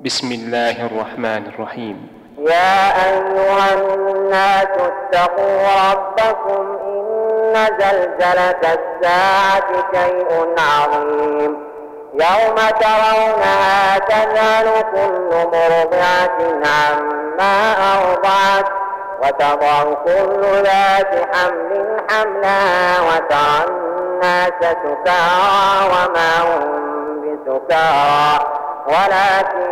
بسم الله الرحمن الرحيم. يا أيها الناس اتقوا ربكم إن زلزلة الساعة شيء عظيم. يوم ترونها تذهل كل مرضعة عما أرضعت وتضع كل ذات حمل حملها وترى الناس سكارى وما هم بسكارى. ولكن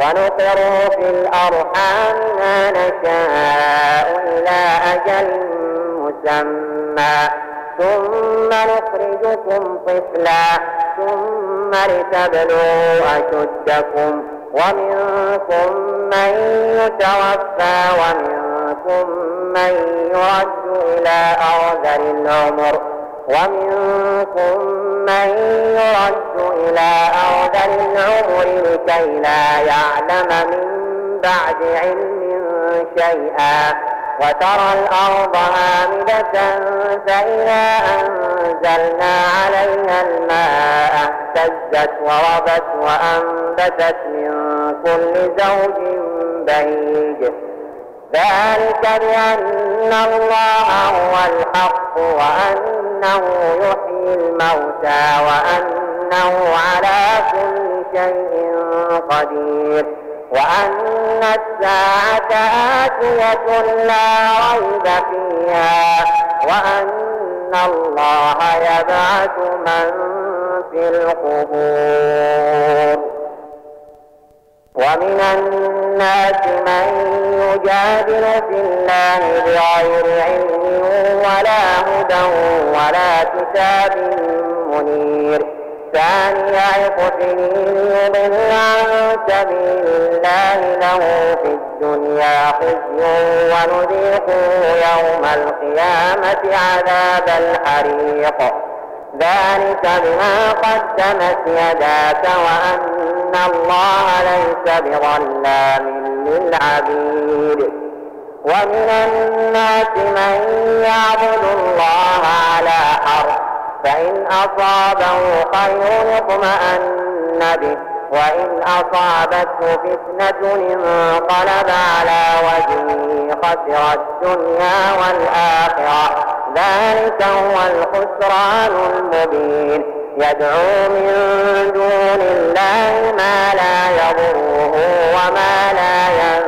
ونقر في الأرحام ما نشاء إلى أجل مسمى. ثم نخرجكم طفلا ثم لتبلوا أشدكم. ومنكم من يتوفى ومنكم من يرد إلى أرذل العمر. ومنكم من يرد إلى أرذل العمر لكي لا يعلم من بعد علم شيئا وترى الأرض هامدة فإذا أنزلنا عليها الماء اهتزت وربت وأنبتت من كل زوج بهيج. ذلك بأن الله هو الحق وأنه يحيي الموتى وأنه على كل شيء قدير وأن الساعة آتية لا ريب فيها وأن الله يبعث من في القبور. ومن الناس من يجادل في الله بغير علم ولا هدى ولا كتاب منير. ثاني عطفه يضل عن سبيل الله له في الدنيا خزي ونذيقه يوم القيامة عذاب الحريق. ذلك بما قدمت يداك وأن الله ليس بظلام للعبيد. ومن الناس من يعبد الله على حرف فإن أصابه خير اطمأن به وإن أصابته فتنة انقلب على وجهه خسر الدنيا والآخرة. ذلك هو الخسران المبين. يدعو من دون الله ما لا يضره وما لا ينفعه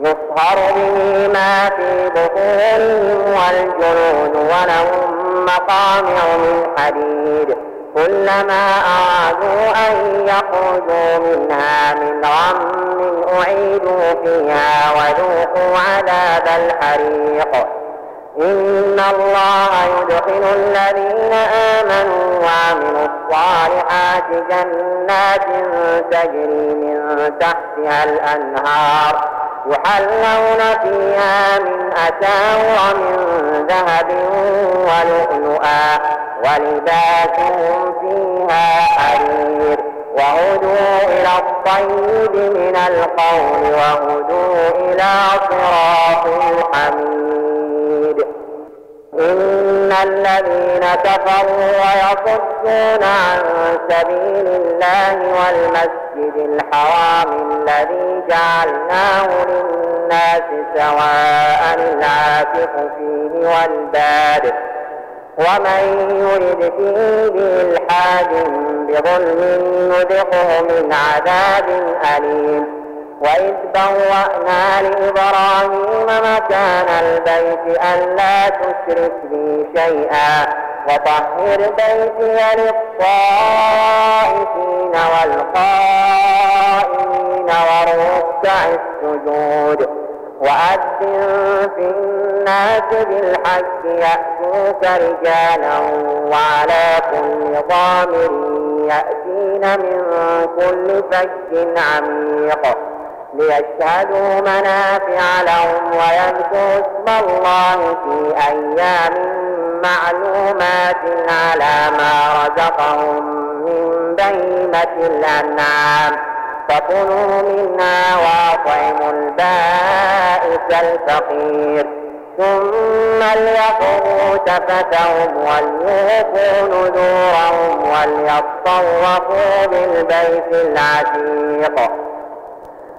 يصهر به ما في بطونهم والجنود ولهم مقامع من حديد. كلما أرادوا أن يخرجوا منها من غم أعيدوا فيها وذوقوا عذاب الحريق. إن الله يدخل الذين آمنوا وعملوا الصالحات جنات تجري من تحتها الأنهار. يحلون فيها من أساور من ذهب ولؤلؤا ولباسهم فيها حرير. وهدوا إلى الطيب من القول وهدوا إلى صراط الحميد. إن الذين كفروا ويصدون عن سبيل الله والمسجد الحرام الذي جعلناه للناس سواء العاكف فيه والباد ومن يرد فيه بإلحاد بظلم نذقه من عذاب أليم. وإذ بوأنا لإبراهيم مكان البيت ألا تشرك بي شيئا. وطهر بيتي للطائفين والقائمين والركع السجود. وأذن في الناس بالحج يأتوك رجالا وعلى كل ضامر يأتين من كل فج عميق. ليشهدوا منافع لهم ويذكروا اسم الله في أيام معلومات على ما رزقهم من بهيمة الأنعام. فكلوا منها وأطعموا البائس الفقير. ثم ليقضوا تفتهم وليوفوا نذورهم وليطوفوا بالبيت العتيق.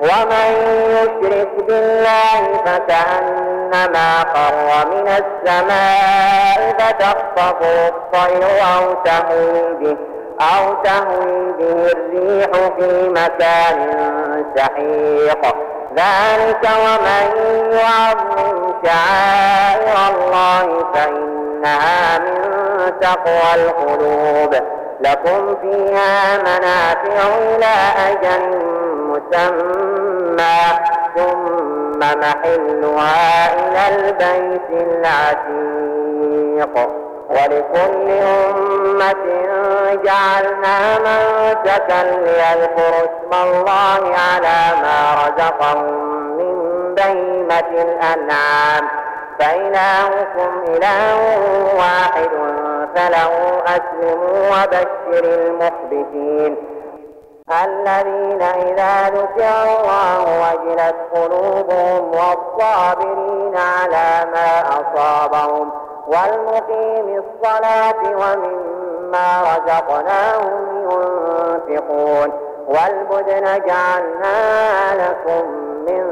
ومن يشرك بالله فكأنما خر من السماء فتخطفه الطير أو تهوي به أو تهوي به الريح في مكان سحيق. ذلك ومن يعظم شعائر الله فإنها من تقوى القلوب. لكم فيها منافع إلى أجل مسمى. ثم محلها إلى البيت العتيق. ولكل أمة جعلنا منسكا ليذكروا اسم الله على ما رزقهم من بهيمة الأنعام. فإلهكم إله واحد فله أسلموا وبشر المخبتين. الذين إذا ذكر الله وجلت قلوبهم والصابرين على ما أصابهم والمقيم الصلاة ومما رزقناهم ينفقون والبدن جعلنا لكم من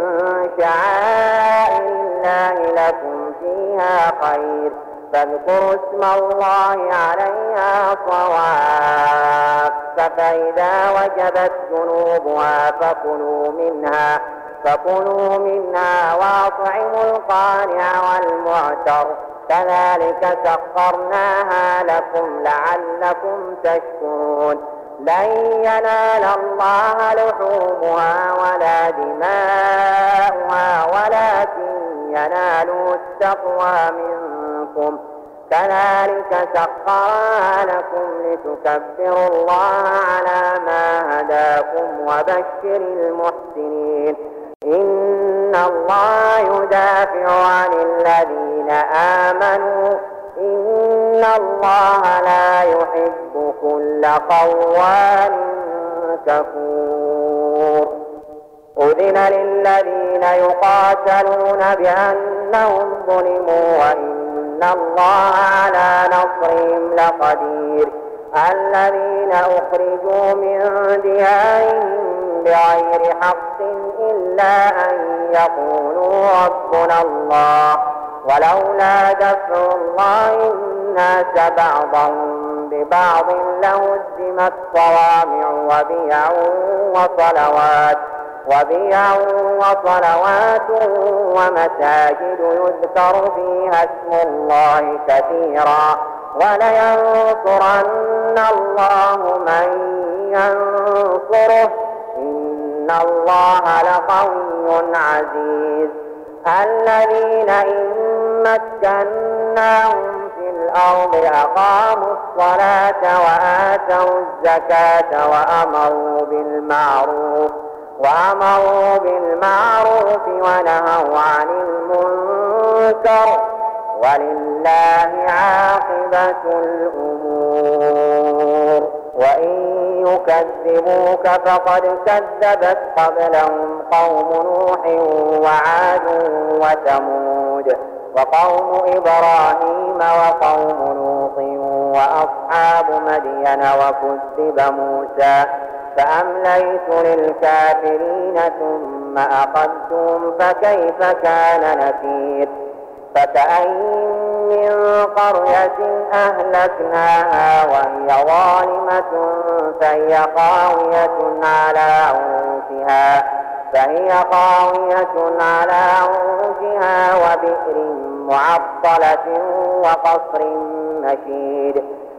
شعائر الله لكم فيها خير فاذكروا اسم الله عليها صواف فإذا وجبت جنوبها فكلوا منها فكلوا منها واطعموا القانع والمعتر. كذلك سخرناها لكم لعلكم تشكرون. لن ينال الله لحومها ولا دماؤها ولكن ينالوا التقوى منكم. كذلك سخرها لكم لتكبروا الله على ما هداكم وبشر المحسنين. إن الله يدافع عن الذين آمنوا. إن الله لا يحب كل خوان كفور. أذن للذين يقاتلون بأنهم ظلموا وإن الله على نصرهم لقدير. الذين أخرجوا من ديارهم بغير حق إلا أن يقولوا ربنا الله. ولولا دفع الله الناس بعضهم ببعض لهدمت صوامع وبيع وصلوات وبيع وصلوات ومساجد يذكر فيها اسم الله كثيرا. ولينصرن الله من ينصره. إن الله لقوي عزيز. الذين إن مكناهم في الأرض أقاموا الصلاة وآتوا الزكاة وأمروا بالمعروف. وأمروا بالمعروف ونهوا عن المنكر ولله عاقبة الأمور. وإن يكذبوك فقد كذبت قبلهم قوم نوح وعاد وثمود وقوم إبراهيم وقوم لوط وأصحاب مدين وكذب موسى فأمليت للكافرين ثم أخذتهم فكيف كان نكير؟ فكأين من قرية أهلكناها وهي ظالمة فهي قاوية على عروشها فهي قاوية على عروشها وبئر معطلة وقصر مشيد.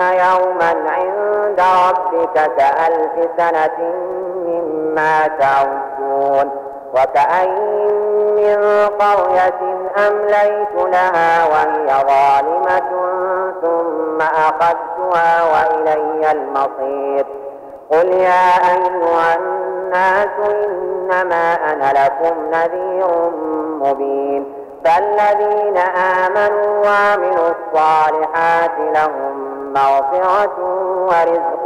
يوما عند ربك كألف سنة مما تعدون وكأين من قرية أمليت لها وهي ظالمة ثم أخذتها وإلي المصير قل يا أيها الناس إنما أنا لكم نذير مبين فالذين آمنوا وعملوا الصالحات لهم مغفرة ورزق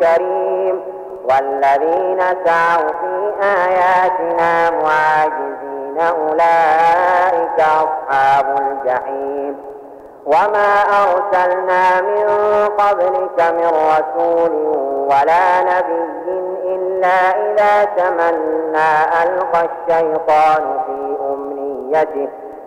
كريم والذين سعوا في آياتنا معاجزين أولئك أصحاب الجحيم. وما أرسلنا من قبلك من رسول ولا نبي إلا إذا تمنى ألقى الشيطان في أمنيته.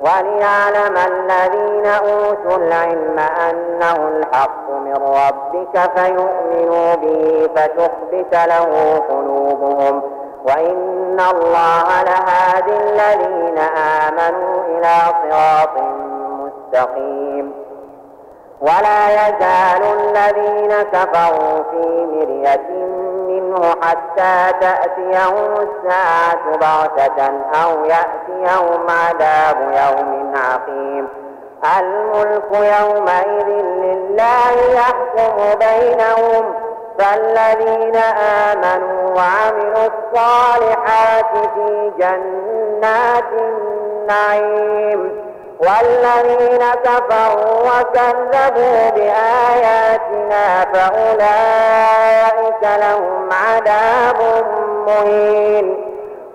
وليعلم الذين أوتوا العلم أنه الحق من ربك فيؤمنوا به فتخبت له قلوبهم. وإن الله لهادي الذين آمنوا إلى صراط مستقيم. ولا يزال الذين كفروا في مرية منه حتى تأتيهم الساعة بغتة أو يأتيهم عذاب يوم عقيم الملك يومئذ لله يحكم بينهم. فالذين آمنوا وعملوا الصالحات في جنات النعيم. والذين كفروا وكذبوا بآياتنا فأولئك لهم عذاب مهين.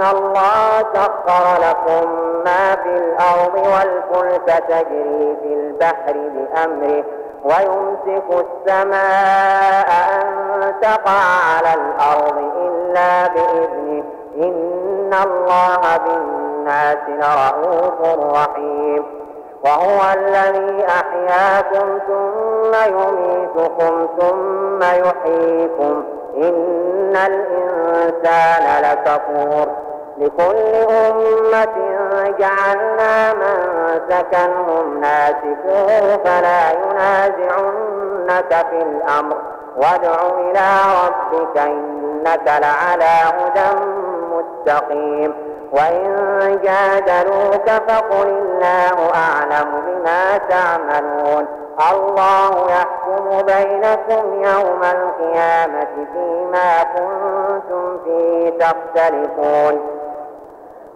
الله سخر لكم ما في الأرض والفلك تجري في البحر بأمره ويمسك السماء أن تقع على الأرض إلا بإذنه. إن الله بالناس لرؤوف رحيم. وهو الذي أحياكم ثم يميتكم ثم يحييكم. إن الإنسان لكفور لكل أمة جعلنا من سكنهم ناسكوه فلا ينازعنك في الأمر. وادع إلى ربك إنك لعلى هدى مستقيم. وإن جادلوك فقل الله أعلم بما تعملون. الله يحكم بينكم يوم القيامة فيما كنتم فيه تختلفون.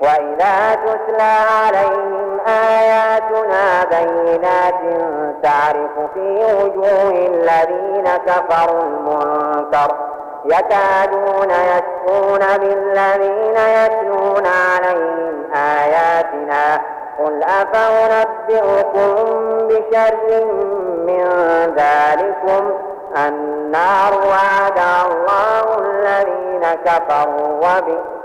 وإذا تتلى عليهم آياتنا بينات تعرف في وجوه الذين كفروا المنكر يكادون يسكون بالذين يتلون عليهم آياتنا قل أفأنبئكم بشر من ذلكم النار وعد الله الذين كفروا وبئس